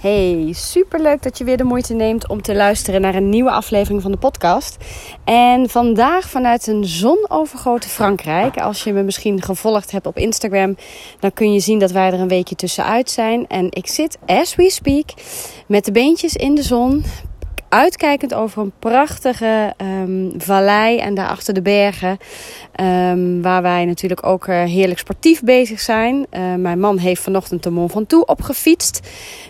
Hey, superleuk dat je weer de moeite neemt om te luisteren naar een nieuwe aflevering van de podcast. En vandaag vanuit een zonovergoten Frankrijk. Als je me misschien gevolgd hebt op Instagram, dan kun je zien dat wij er een weekje tussenuit zijn. En ik zit, as we speak, met de beentjes in de zon, uitkijkend over een prachtige um, vallei en daarachter de bergen. Um, waar wij natuurlijk ook uh, heerlijk sportief bezig zijn. Uh, mijn man heeft vanochtend de Mont Ventoux opgefietst.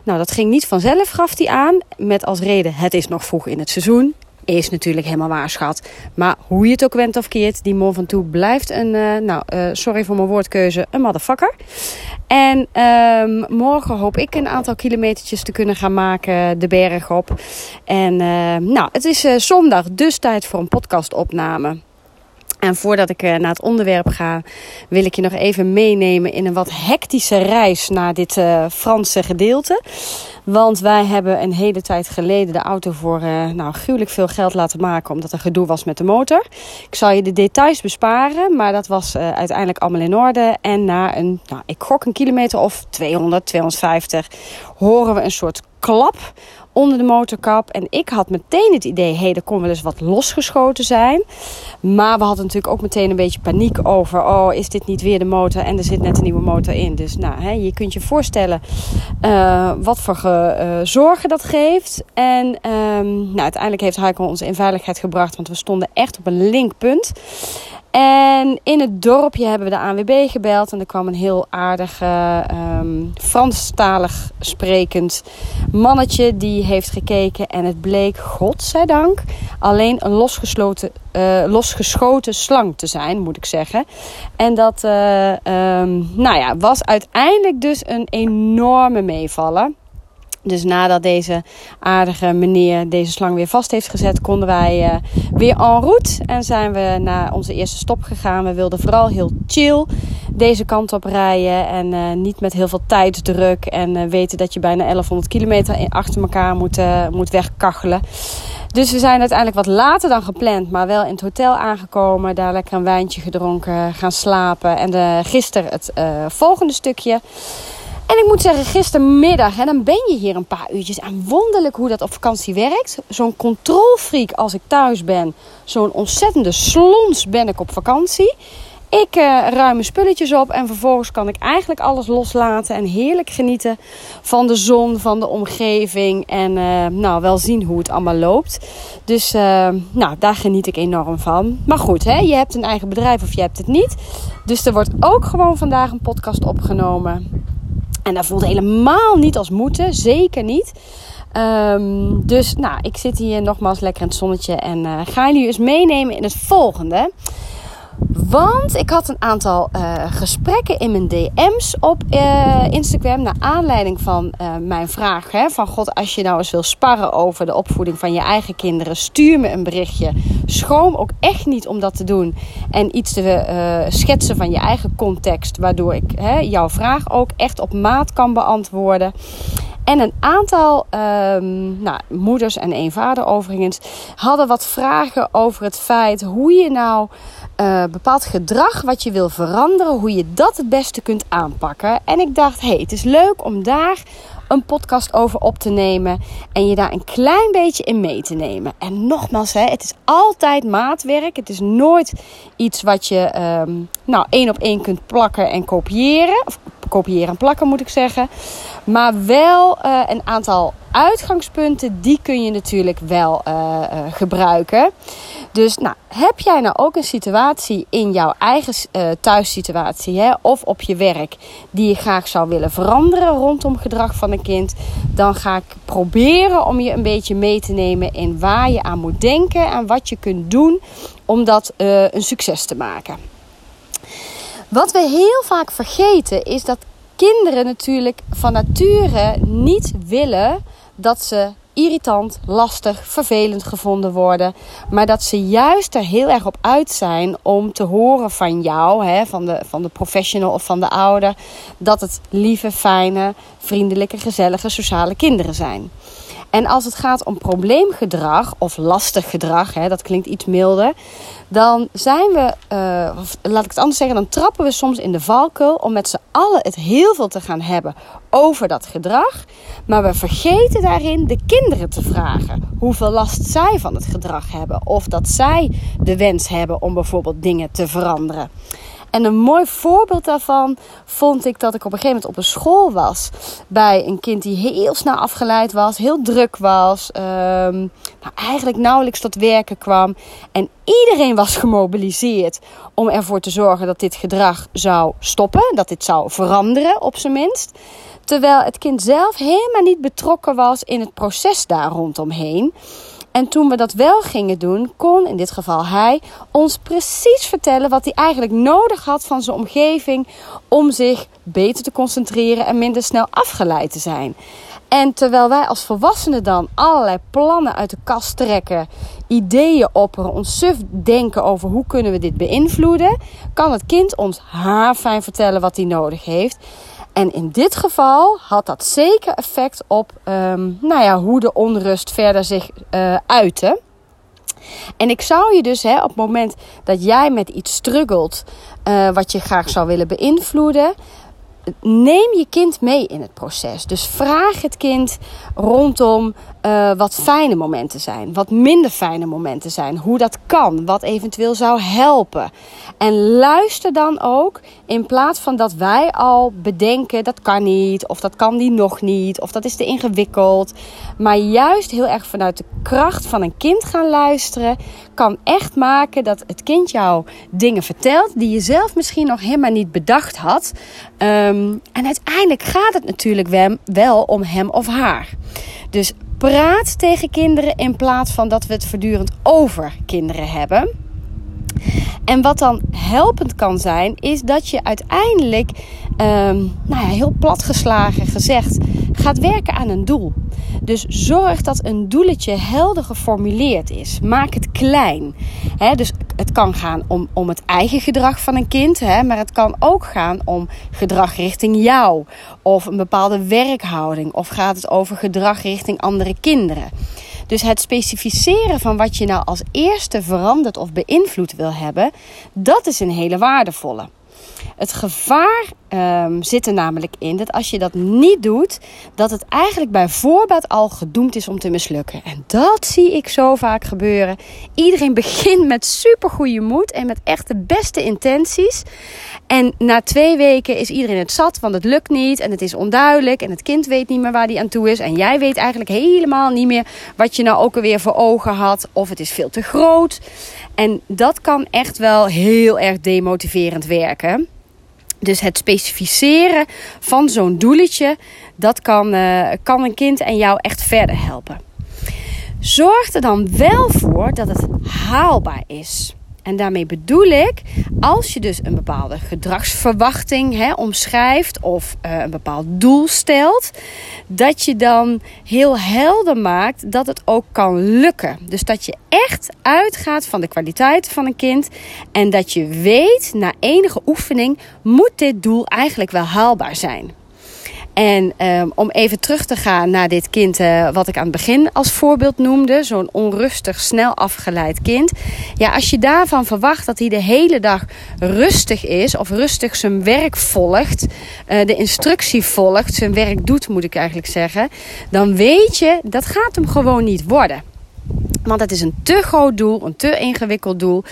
Nou, dat ging niet vanzelf, gaf hij aan. Met als reden, het is nog vroeg in het seizoen is natuurlijk helemaal waar, schat. Maar hoe je het ook went of keert, die Mont Ventoux blijft een, uh, nou, uh, sorry voor mijn woordkeuze, een motherfucker. En um, morgen hoop ik een aantal kilometertjes te kunnen gaan maken de berg op. En uh, nou, het is zondag, dus tijd voor een podcastopname. En voordat ik naar het onderwerp ga, wil ik je nog even meenemen in een wat hectische reis naar dit uh, Franse gedeelte. Want wij hebben een hele tijd geleden de auto voor uh, nou, gruwelijk veel geld laten maken. Omdat er gedoe was met de motor. Ik zal je de details besparen. Maar dat was uiteindelijk allemaal in orde. En na een, nou, ik gok een kilometer of 200, 250, horen we een soort klap onder de motorkap. En ik had meteen het idee, hé, hey, er kon wel eens wat losgeschoten zijn. Maar we hadden natuurlijk ook meteen een beetje paniek over, oh, is dit niet weer de motor? En er zit net een nieuwe motor in. Dus nou, hè, je kunt je voorstellen uh, wat voor uh, zorgen dat geeft. En um, nou, uiteindelijk heeft Heiko ons in veiligheid gebracht, want we stonden echt op een linkpunt. En in het dorpje hebben we de ANWB gebeld. En er kwam een heel aardig um, Franstalig sprekend mannetje. Die heeft gekeken. En het bleek, godzijdank, alleen een losgesloten, uh, losgeschoten slang te zijn, moet ik zeggen. En dat uh, um, nou ja, was uiteindelijk dus een enorme meevallen. Dus nadat deze aardige meneer deze slang weer vast heeft gezet, konden wij uh, weer en route. En zijn we naar onze eerste stop gegaan. We wilden vooral heel chill deze kant op rijden. En uh, niet met heel veel tijdsdruk. En uh, weten dat je bijna 1100 kilometer achter elkaar moet, moet wegkachelen. Dus we zijn uiteindelijk wat later dan gepland, maar wel in het hotel aangekomen. Daar lekker een wijntje gedronken, gaan slapen. En de, gisteren het volgende stukje. En ik moet zeggen, gistermiddag, hè, dan ben je hier een paar uurtjes. En wonderlijk hoe dat op vakantie werkt. Zo'n controlfreak als ik thuis ben. Zo'n ontzettende slons ben ik op vakantie. Ik uh, ruim mijn spulletjes op en vervolgens kan ik eigenlijk alles loslaten en heerlijk genieten van de zon, van de omgeving en uh, nou, wel zien hoe het allemaal loopt. Dus uh, nou, daar geniet ik enorm van. Maar goed, hè, je hebt een eigen bedrijf of je hebt het niet. Dus er wordt ook gewoon vandaag een podcast opgenomen. En dat voelde helemaal niet als moeten, zeker niet. Um, dus nou, ik zit hier nogmaals lekker in het zonnetje en uh, ga jullie eens meenemen in het volgende. Want ik had een aantal uh, gesprekken in mijn DM's op uh, Instagram. Naar aanleiding van uh, mijn vraag: hè, van God, als je nou eens wil sparren over de opvoeding van je eigen kinderen, stuur me een berichtje. Schroom ook echt niet om dat te doen. En iets te schetsen van je eigen context, waardoor ik hè, jouw vraag ook echt op maat kan beantwoorden. En een aantal um, nou, moeders en één vader overigens hadden wat vragen over het feit hoe je nou uh, bepaald gedrag wat je wil veranderen, hoe je dat het beste kunt aanpakken. En ik dacht, hey, het is leuk om daar een podcast over op te nemen en je daar een klein beetje in mee te nemen. En nogmaals, hè, het is altijd maatwerk. Het is nooit iets wat je um, nou één op één kunt plakken en kopiëren. Of kopiëren en plakken moet ik zeggen. Maar wel uh, een aantal uitgangspunten, die kun je natuurlijk wel uh, uh, gebruiken. Dus nou, heb jij nou ook een situatie in jouw eigen uh, thuissituatie hè, of op je werk die je graag zou willen veranderen rondom gedrag van een kind, dan ga ik proberen om je een beetje mee te nemen in waar je aan moet denken en wat je kunt doen om dat een succes te maken. Wat we heel vaak vergeten is dat kinderen natuurlijk van nature niet willen dat ze irritant, lastig, vervelend gevonden worden. Maar dat ze juist er heel erg op uit zijn om te horen van jou, hè, van, de, van de professional of van de ouder, dat het lieve, fijne, vriendelijke, gezellige, sociale kinderen zijn. En als het gaat om probleemgedrag of lastig gedrag, hè, dat klinkt iets milder, dan zijn we, uh, of laat ik het anders zeggen, dan trappen we soms in de valkuil om met z'n allen het heel veel te gaan hebben over dat gedrag. Maar we vergeten daarin de kinderen te vragen hoeveel last zij van het gedrag hebben. Of dat zij de wens hebben om bijvoorbeeld dingen te veranderen. En een mooi voorbeeld daarvan vond ik dat ik op een gegeven moment op een school was. Bij een kind die heel snel afgeleid was, heel druk was. Um, nou, eigenlijk nauwelijks tot werken kwam. En iedereen was gemobiliseerd om ervoor te zorgen dat dit gedrag zou stoppen. Dat dit zou veranderen, op zijn minst. Terwijl het kind zelf helemaal niet betrokken was in het proces daar rondomheen. En toen we dat wel gingen doen, kon in dit geval hij ons precies vertellen wat hij eigenlijk nodig had van zijn omgeving om zich beter te concentreren en minder snel afgeleid te zijn. En terwijl wij als volwassenen dan allerlei plannen uit de kast trekken, ideeën opperen, ons suf denken over hoe kunnen we dit beïnvloeden, kan het kind ons haarfijn vertellen wat hij nodig heeft. En in dit geval had dat zeker effect op um, nou ja, hoe de onrust verder zich uh, uitte. En ik zou je dus hè, op het moment dat jij met iets struggelt, uh, wat je graag zou willen beïnvloeden, neem je kind mee in het proces. Dus vraag het kind rondom uh, wat fijne momenten zijn, wat minder fijne momenten zijn, hoe dat kan, wat eventueel zou helpen. En luister dan ook in plaats van dat wij al bedenken dat kan niet, of dat kan die nog niet, of dat is te ingewikkeld. Maar juist heel erg vanuit de kracht van een kind gaan luisteren, kan echt maken dat het kind jou dingen vertelt die je zelf misschien nog helemaal niet bedacht had. Um, en uiteindelijk gaat het natuurlijk wel om hem of haar. Dus praat tegen kinderen in plaats van dat we het voortdurend over kinderen hebben. En wat dan helpend kan zijn, is dat je uiteindelijk, um, nou ja, heel platgeslagen gezegd, gaat werken aan een doel. Dus zorg dat een doeletje helder geformuleerd is. Maak het klein. dus het kan gaan om, om het eigen gedrag van een kind, maar het kan ook gaan om gedrag richting jou. Of een bepaalde werkhouding. Of gaat het over gedrag richting andere kinderen. Dus het specificeren van wat je nou als eerste veranderd of beïnvloed wil hebben, dat is een hele waardevolle. Het gevaar um, zit er namelijk in dat als je dat niet doet, dat het eigenlijk bij voorbaat al gedoemd is om te mislukken. En dat zie ik zo vaak gebeuren. Iedereen begint met super goede moed en met echt de beste intenties. En na twee weken is iedereen het zat, want het lukt niet en het is onduidelijk en het kind weet niet meer waar hij aan toe is. En jij weet eigenlijk helemaal niet meer wat je nou ook alweer voor ogen had of het is veel te groot. En dat kan echt wel heel erg demotiverend werken. Dus het specificeren van zo'n doeletje, dat kan, uh, kan een kind en jou echt verder helpen. Zorg er dan wel voor dat het haalbaar is. En daarmee bedoel ik, als je dus een bepaalde gedragsverwachting hè, omschrijft of uh, een bepaald doel stelt, dat je dan heel helder maakt dat het ook kan lukken. Dus dat je echt uitgaat van de kwaliteit van een kind en dat je weet, na enige oefening, moet dit doel eigenlijk wel haalbaar zijn. En um, om even terug te gaan naar dit kind, uh, wat ik aan het begin als voorbeeld noemde, zo'n onrustig, snel afgeleid kind. Ja, als je daarvan verwacht dat hij de hele dag rustig is of rustig zijn werk volgt, uh, de instructie volgt, zijn werk doet, moet ik eigenlijk zeggen, dan weet je dat gaat hem gewoon niet worden. Want het is een te groot doel, een te ingewikkeld doel.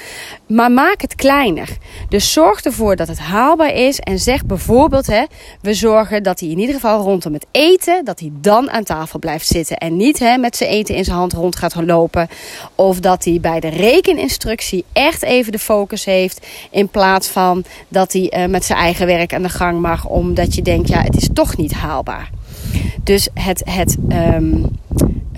Maar maak het kleiner. Dus zorg ervoor dat het haalbaar is. En zeg bijvoorbeeld, hè, we zorgen dat hij in ieder geval rondom het eten, dat hij dan aan tafel blijft zitten. En niet hè, met zijn eten in zijn hand rond gaat lopen. Of dat hij bij de rekeninstructie echt even de focus heeft. In plaats van dat hij uh, met zijn eigen werk aan de gang mag. Omdat je denkt, ja, het is toch niet haalbaar. Dus het, het um,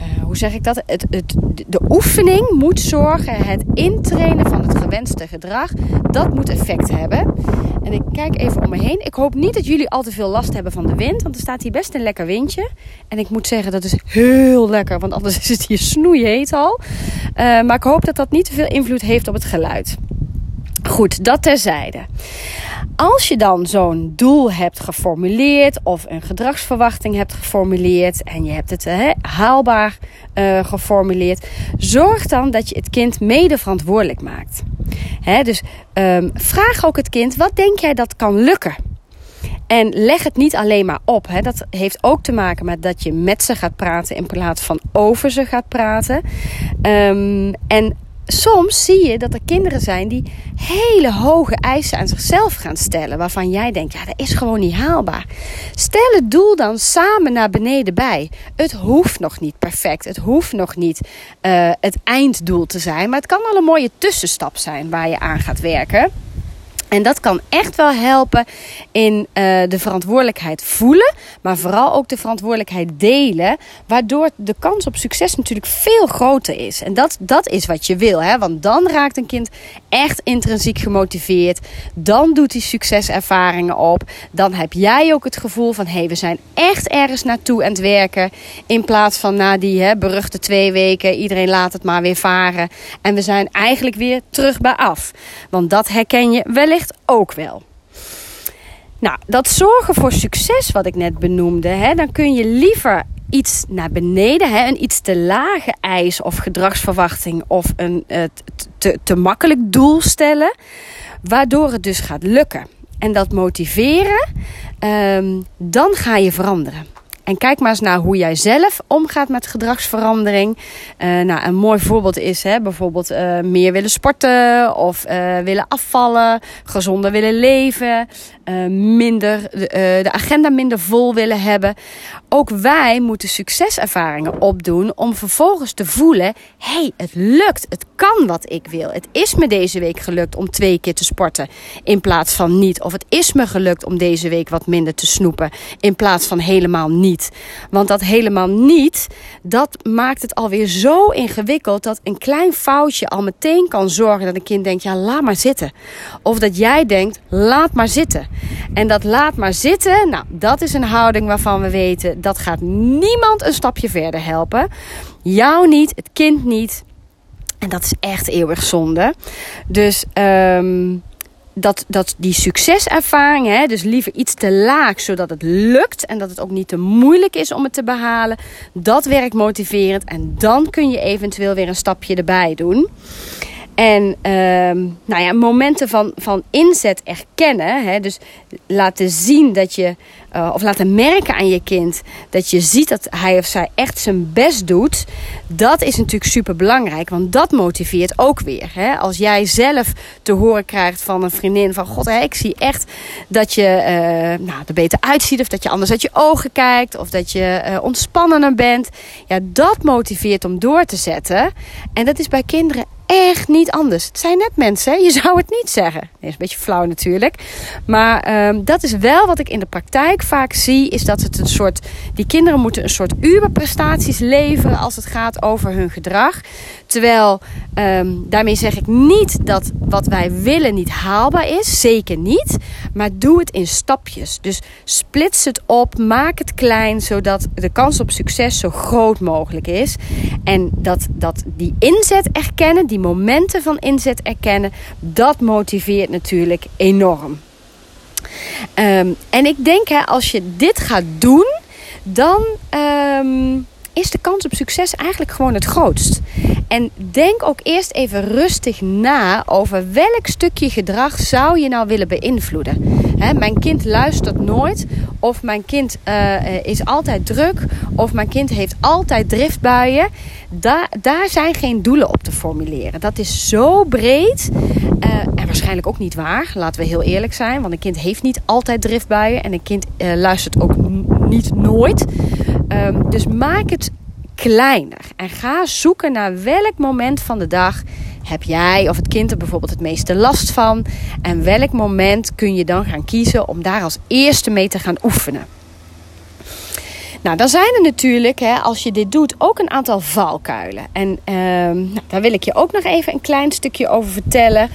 uh, hoe zeg ik dat? Het, het, de oefening moet zorgen, het intrainen van het gewenste gedrag, dat moet effect hebben. En ik kijk even om me heen. Ik hoop niet dat jullie al te veel last hebben van de wind, want er staat hier best een lekker windje. En ik moet zeggen, dat is heel lekker, want anders is het hier snoeiheet al. Uh, maar ik hoop dat dat niet te veel invloed heeft op het geluid. Goed, dat terzijde. Als je dan zo'n doel hebt geformuleerd of een gedragsverwachting hebt geformuleerd en je hebt het he, haalbaar uh, geformuleerd, zorg dan dat je het kind mede verantwoordelijk maakt. Dus um, vraag ook het kind: wat denk jij dat kan lukken? En leg het niet alleen maar op. Dat heeft ook te maken met dat je met ze gaat praten in plaats van over ze gaat praten. Um, en soms zie je dat er kinderen zijn die hele hoge eisen aan zichzelf gaan stellen. Waarvan jij denkt, ja, dat is gewoon niet haalbaar. Stel het doel dan samen naar beneden bij. Het hoeft nog niet perfect. Het hoeft nog niet uh, het einddoel te zijn. Maar het kan al een mooie tussenstap zijn waar je aan gaat werken. En dat kan echt wel helpen in uh, de verantwoordelijkheid voelen, maar vooral ook de verantwoordelijkheid delen, waardoor de kans op succes natuurlijk veel groter is. En dat, dat is wat je wil, hè? want dan raakt een kind echt intrinsiek gemotiveerd. Dan doet hij succeservaringen op. Dan heb jij ook het gevoel van hé, hey, we zijn echt ergens naartoe aan het werken. In plaats van na die hè, beruchte twee weken, iedereen laat het maar weer varen. En we zijn eigenlijk weer terug bij af. Want dat herken je wellicht ook wel. Nou, dat zorgen voor succes wat ik net benoemde, hè, dan kun je liever iets naar beneden, hè, een iets te lage eis of gedragsverwachting of een uh, te, te makkelijk doel stellen, waardoor het dus gaat lukken. En dat motiveren, um, dan ga je veranderen. En kijk maar eens naar hoe jij zelf omgaat met gedragsverandering. Uh, nou, een mooi voorbeeld is hè, bijvoorbeeld uh, meer willen sporten of uh, willen afvallen, gezonder willen leven, minder, de agenda minder vol willen hebben. Ook wij moeten succeservaringen opdoen om vervolgens te voelen: hey, het lukt, het kan wat ik wil. Het is me deze week gelukt om twee keer te sporten in plaats van niet. Of het is me gelukt om deze week wat minder te snoepen in plaats van helemaal Want dat helemaal niet, dat maakt het alweer zo ingewikkeld dat een klein foutje al meteen kan zorgen dat een kind denkt: ja, laat maar zitten. Of dat jij denkt: laat maar zitten. En dat laat maar zitten, nou, dat is een houding waarvan we weten dat gaat niemand een stapje verder helpen. Jou niet, het kind niet. En dat is echt eeuwig zonde. Dus um, dat, dat die succeservaring, hè, dus liever iets te laag zodat het lukt en dat het ook niet te moeilijk is om het te behalen, dat werkt motiverend en dan kun je eventueel weer een stapje erbij doen. En uh, nou ja, momenten van, van inzet erkennen. Hè, dus laten zien dat je, uh, of laten merken aan je kind dat je ziet dat hij of zij echt zijn best doet. Dat is natuurlijk super belangrijk, want dat motiveert ook weer. Hè. Als jij zelf te horen krijgt van een vriendin: van God, ik zie echt dat je uh, nou, er beter uitziet, of dat je anders uit je ogen kijkt, of dat je uh, ontspannender bent. Ja, dat motiveert om door te zetten. En dat is bij kinderen echt niet anders. Het zijn net mensen, je zou het niet zeggen. Is een beetje flauw natuurlijk. Maar um, dat is wel wat ik in de praktijk vaak zie. Is dat het een soort. Die kinderen moeten een soort uberprestaties leveren als het gaat over hun gedrag. Terwijl um, daarmee zeg ik niet dat wat wij willen niet haalbaar is. Zeker niet. Maar doe het in stapjes. Dus splits het op. Maak het klein. Zodat de kans op succes zo groot mogelijk is. En dat, dat die inzet erkennen. Die momenten van inzet erkennen. Dat motiveert natuurlijk enorm. Um, en ik denk hè, als je dit gaat doen. Dan. Um, is de kans op succes eigenlijk gewoon het grootst. En denk ook eerst even rustig na over welk stukje gedrag zou je nou willen beïnvloeden. mijn kind luistert nooit, of mijn kind uh, is altijd druk, of mijn kind heeft altijd driftbuien. Daar, zijn geen doelen op te formuleren. Dat is zo breed uh, en waarschijnlijk ook niet waar. Laten we heel eerlijk zijn, want een kind heeft niet altijd driftbuien en een kind uh, luistert ook niet nooit. Um, dus maak het kleiner en ga zoeken naar welk moment van de dag heb jij of het kind er bijvoorbeeld het meeste last van en welk moment kun je dan gaan kiezen om daar als eerste mee te gaan oefenen. Nou, dan zijn er natuurlijk, hè, als je dit doet, ook een aantal valkuilen. En um, nou, daar wil ik je ook nog even een klein stukje over vertellen.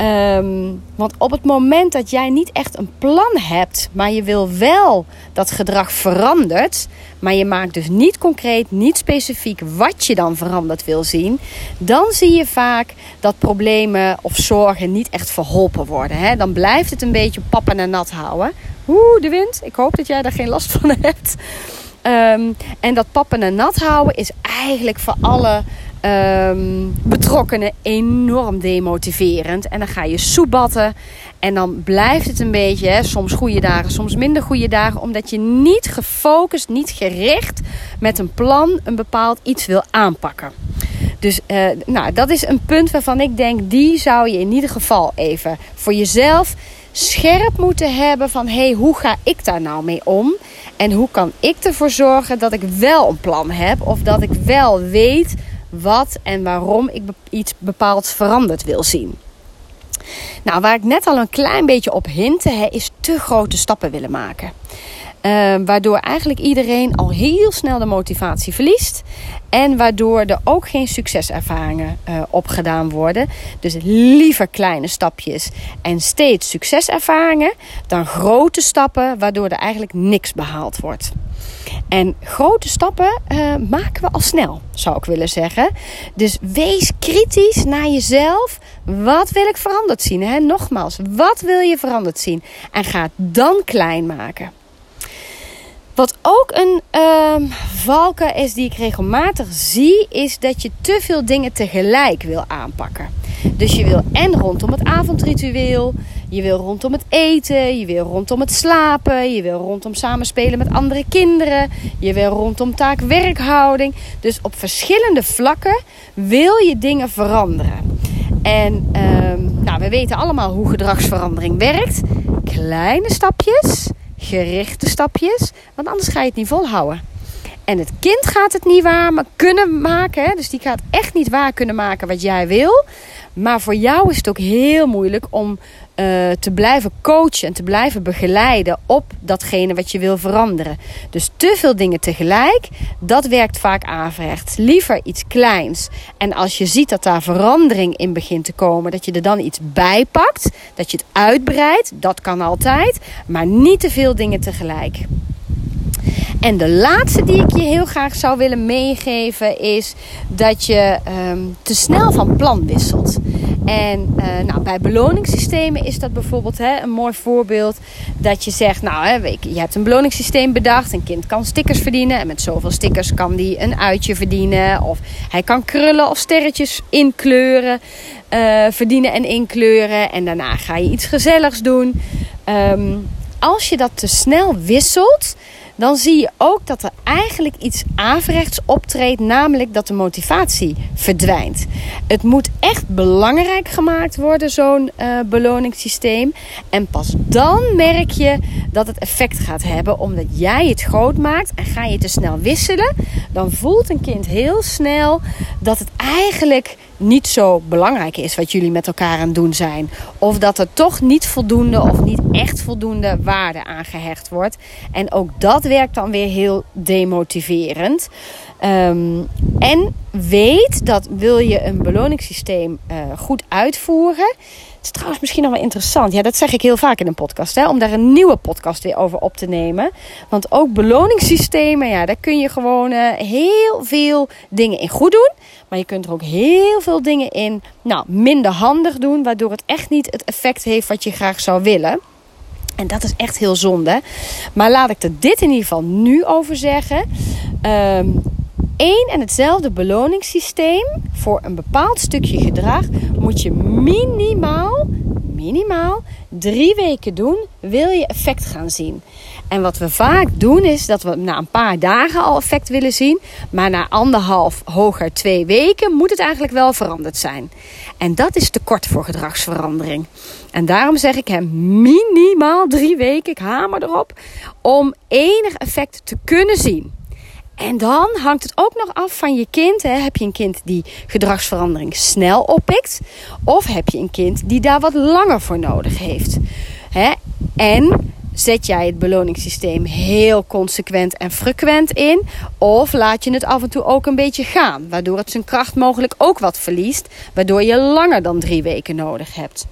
Ehm, want op het moment dat jij niet echt een plan hebt, maar je wil wel dat gedrag verandert, maar je maakt dus niet concreet, niet specifiek wat je dan veranderd wil zien, dan zie je vaak dat problemen of zorgen niet echt verholpen worden. Hè? Dan blijft het een beetje pappen en nat houden. Oeh, de wind. Ik hoop dat jij daar geen last van hebt. Ehm, en dat pappen en nat houden is eigenlijk voor alle um, betrokkenen enorm demotiverend. En dan ga je soebatten. En dan blijft het een beetje, hè, soms goede dagen, soms minder goede dagen. Omdat je niet gefocust, niet gericht met een plan een bepaald iets wil aanpakken. Dus uh, nou, dat is een punt waarvan ik denk, die zou je in ieder geval even voor jezelf scherp moeten hebben van hey, hoe ga ik daar nou mee om? En hoe kan ik ervoor zorgen dat ik wel een plan heb of dat ik wel weet wat en waarom ik iets bepaalds veranderd wil zien. Nou, waar ik net al een klein beetje op hintte, is te grote stappen willen maken. Uh, waardoor eigenlijk iedereen al heel snel de motivatie verliest. En waardoor er ook geen succeservaringen uh, opgedaan worden. Dus liever kleine stapjes en steeds succeservaringen dan grote stappen, waardoor er eigenlijk niks behaald wordt. En grote stappen uh, maken we al snel, zou ik willen zeggen. Dus wees kritisch naar jezelf. Wat wil ik veranderd zien? Hè? Nogmaals, wat wil je veranderd zien? En ga het dan klein maken. Wat ook een uh, is die ik regelmatig zie, is dat je te veel dingen tegelijk wil aanpakken. Dus je wil en rondom het avondritueel, je wil rondom het eten, je wil rondom het slapen, je wil rondom samenspelen met andere kinderen, je wil rondom taak-werkhouding. Dus op verschillende vlakken wil je dingen veranderen. En uh, nou, we weten allemaal hoe gedragsverandering werkt. Kleine stapjes gerichte stapjes. Want anders ga je het niet volhouden. En het kind gaat het niet waar kunnen maken. Dus die gaat echt niet waar kunnen maken wat jij wil. Maar voor jou is het ook heel moeilijk om uh, te blijven coachen en te blijven begeleiden op datgene wat je wil veranderen. Dus te veel dingen tegelijk, dat werkt vaak averechts. Liever iets kleins. En als je ziet dat daar verandering in begint te komen, dat je er dan iets bij pakt, dat je het uitbreidt, dat kan altijd, maar niet te veel dingen tegelijk. En de laatste die ik je heel graag zou willen meegeven is dat je um, te snel van plan wisselt. En uh, nou, bij beloningssystemen is dat bijvoorbeeld hè, een mooi voorbeeld. Dat je zegt, nou, hè, je hebt een beloningssysteem bedacht. Een kind kan stickers verdienen. En met zoveel stickers kan die een uitje verdienen. Of hij kan krullen of sterretjes inkleuren. Uh, verdienen en inkleuren. En daarna ga je iets gezelligs doen. Um, als je dat te snel wisselt dan zie je ook dat er eigenlijk iets averechts optreedt, namelijk dat de motivatie verdwijnt. Het moet echt belangrijk gemaakt worden, zo'n uh, beloningssysteem. En pas dan merk je dat het effect gaat hebben, omdat jij het groot maakt en ga je te snel wisselen, dan voelt een kind heel snel dat het eigenlijk niet zo belangrijk is wat jullie met elkaar aan het doen zijn. Of dat er toch niet voldoende of niet echt voldoende waarde aan gehecht wordt. En ook dat werkt dan weer heel demotiverend. Um, en weet dat wil je een beloningssysteem uh, goed uitvoeren. Het is trouwens misschien nog wel interessant. Ja, dat zeg ik heel vaak in een podcast. Hè, om daar een nieuwe podcast weer over op te nemen. Want ook beloningssystemen, ja, daar kun je gewoon uh, heel veel dingen in goed doen. Maar je kunt er ook heel veel dingen in nou, minder handig doen. Waardoor het echt niet het effect heeft wat je graag zou willen. En dat is echt heel zonde. Maar laat ik er dit in ieder geval nu over zeggen. Um, één en hetzelfde beloningssysteem voor een bepaald stukje gedrag moet je minimaal, minimaal drie weken doen, wil je effect gaan zien. En wat we vaak doen is dat we na een paar dagen al effect willen zien, maar na anderhalf, hoger twee weken moet het eigenlijk wel veranderd zijn. En dat is te kort voor gedragsverandering. En daarom zeg ik hem minimaal drie weken, ik hamer erop, om enig effect te kunnen zien. En dan hangt het ook nog af van je kind. Hè. Heb je een kind die gedragsverandering snel oppikt? Of heb je een kind die daar wat langer voor nodig heeft? Hè? En zet jij het beloningssysteem heel consequent en frequent in? Of laat je het af en toe ook een beetje gaan, waardoor het zijn kracht mogelijk ook wat verliest, waardoor je langer dan drie weken nodig hebt?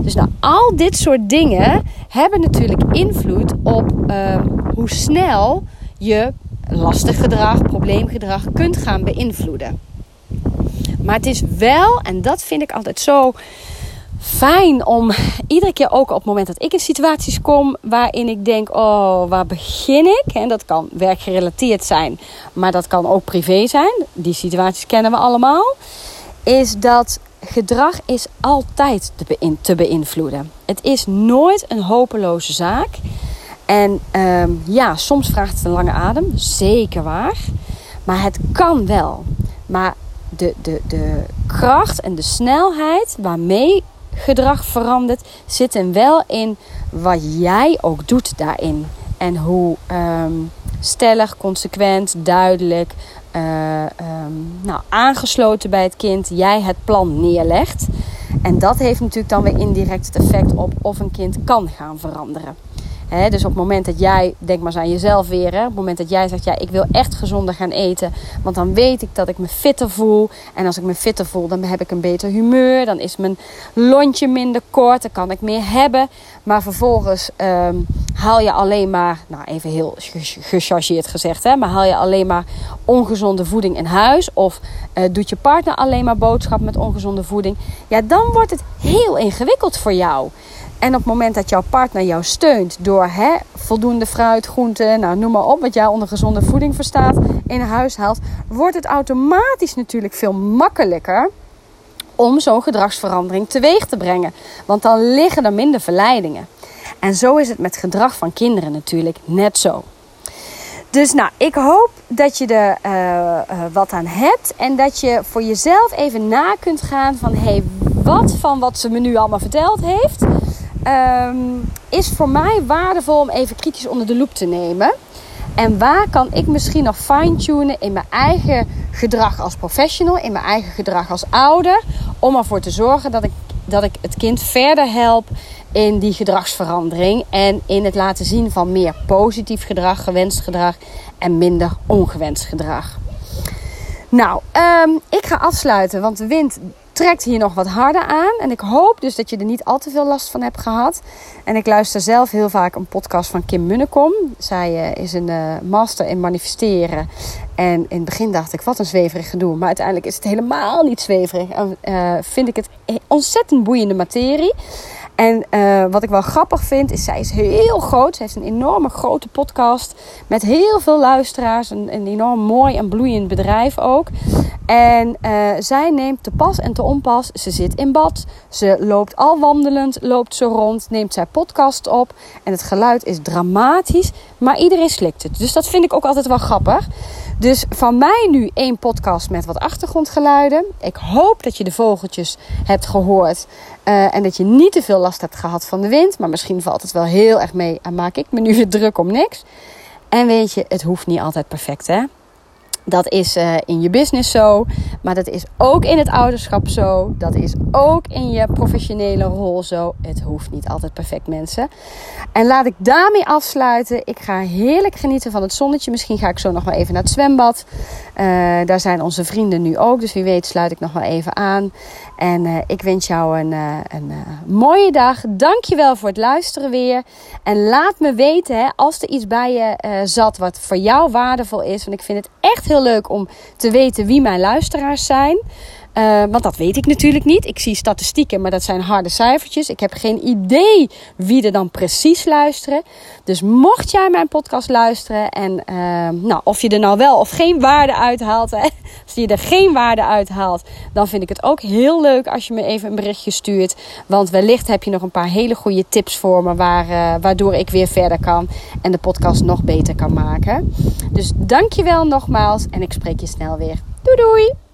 Dus nou, al dit soort dingen hebben natuurlijk invloed op ehm, hoe snel je lastig gedrag, probleemgedrag kunt gaan beïnvloeden. Maar het is wel, en dat vind ik altijd zo fijn om iedere keer ook op het moment dat ik in situaties kom waarin ik denk: oh, waar begin ik? En dat kan werkgerelateerd zijn, maar dat kan ook privé zijn. Die situaties kennen we allemaal. Is dat gedrag is altijd te, beïnvloeden. Het is nooit een hopeloze zaak. En ehm, ja, soms vraagt het een lange adem, zeker waar. Maar het kan wel. Maar de, de, de kracht en de snelheid waarmee gedrag verandert, zit hem wel in wat jij ook doet daarin. En hoe um, stellig, consequent, duidelijk, uh, um, nou, aangesloten bij het kind jij het plan neerlegt. En dat heeft natuurlijk dan weer indirect het effect op of een kind kan gaan veranderen dus op het moment dat jij, denk maar eens aan jezelf weer, hè, op het moment dat jij zegt, ja, ik wil echt gezonder gaan eten, want dan weet ik dat ik me fitter voel. En als ik me fitter voel, dan heb ik een beter humeur, dan is mijn lontje minder kort, dan kan ik meer hebben. Maar vervolgens ehm, haal je alleen maar, nou even heel gechargeerd gezegd, hè, maar haal je alleen maar ongezonde voeding in huis of uh, doet je partner alleen maar boodschap met ongezonde voeding, ja, dan wordt het heel ingewikkeld voor jou. En op het moment dat jouw partner jou steunt door hè, voldoende fruit, groenten, nou, noem maar op, wat jij onder gezonde voeding verstaat, in huis haalt, wordt het automatisch natuurlijk veel makkelijker om zo'n gedragsverandering teweeg te brengen. Want dan liggen er minder verleidingen. En zo is het met gedrag van kinderen natuurlijk net zo. Dus nou, ik hoop dat je er uh, wat aan hebt en dat je voor jezelf even na kunt gaan van hé, hey, wat van wat ze me nu allemaal verteld heeft, um, is voor mij waardevol om even kritisch onder de loep te nemen. En waar kan ik misschien nog fine-tunen in mijn eigen gedrag als professional, in mijn eigen gedrag als ouder, om ervoor te zorgen dat ik, dat ik het kind verder help in die gedragsverandering en in het laten zien van meer positief gedrag, gewenst gedrag en minder ongewenst gedrag. Nou, um, ik ga afsluiten, want de wind trekt hier nog wat harder aan. En ik hoop dus dat je er niet al te veel last van hebt gehad. En ik luister zelf heel vaak een podcast van Kim Munnekom. Zij uh, is een uh, master in manifesteren. En in het begin dacht ik, wat een zweverig gedoe. Maar uiteindelijk is het helemaal niet zweverig. En uh, vind ik het ontzettend boeiende materie. En uh, wat ik wel grappig vind, is zij is heel groot. Ze heeft een enorme grote podcast met heel veel luisteraars. Een, een enorm mooi en bloeiend bedrijf ook. En uh, zij neemt te pas en te onpas. Ze zit in bad. Ze loopt al wandelend, loopt ze rond, neemt zij podcast op. En het geluid is dramatisch, maar iedereen slikt het. Dus dat vind ik ook altijd wel grappig. Dus van mij nu één podcast met wat achtergrondgeluiden. Ik hoop dat je de vogeltjes hebt gehoord. Uh, en dat je niet te veel last hebt gehad van de wind. Maar misschien valt het wel heel erg mee en maak ik me nu weer druk om niks. En weet je, het hoeft niet altijd perfect hè. Dat is uh, in je business zo, maar dat is ook in het ouderschap zo. Dat is ook in je professionele rol zo. Het hoeft niet altijd perfect, mensen. En laat ik daarmee afsluiten. Ik ga heerlijk genieten van het zonnetje. Misschien ga ik zo nog wel even naar het zwembad. Uh, daar zijn onze vrienden nu ook, dus wie weet sluit ik nog wel even aan. En uh, ik wens jou een, een mooie dag. Dankjewel voor het luisteren weer. En laat me weten hè, als er iets bij je zat wat voor jou waardevol is. Want ik vind het echt leuk om te weten wie mijn luisteraars zijn. Uh, want dat weet ik natuurlijk niet. Ik zie statistieken, maar dat zijn harde cijfertjes. Ik heb geen idee wie er dan precies luisteren. Dus mocht jij mijn podcast luisteren en uh, nou, of je er nou wel of geen waarde uithaalt, hè, als je er geen waarde uithaalt, dan vind ik het ook heel leuk als je me even een berichtje stuurt. Want wellicht heb je nog een paar hele goede tips voor me, waar, uh, waardoor ik weer verder kan en de podcast nog beter kan maken. Dus dankjewel nogmaals en ik spreek je snel weer. Doei doei!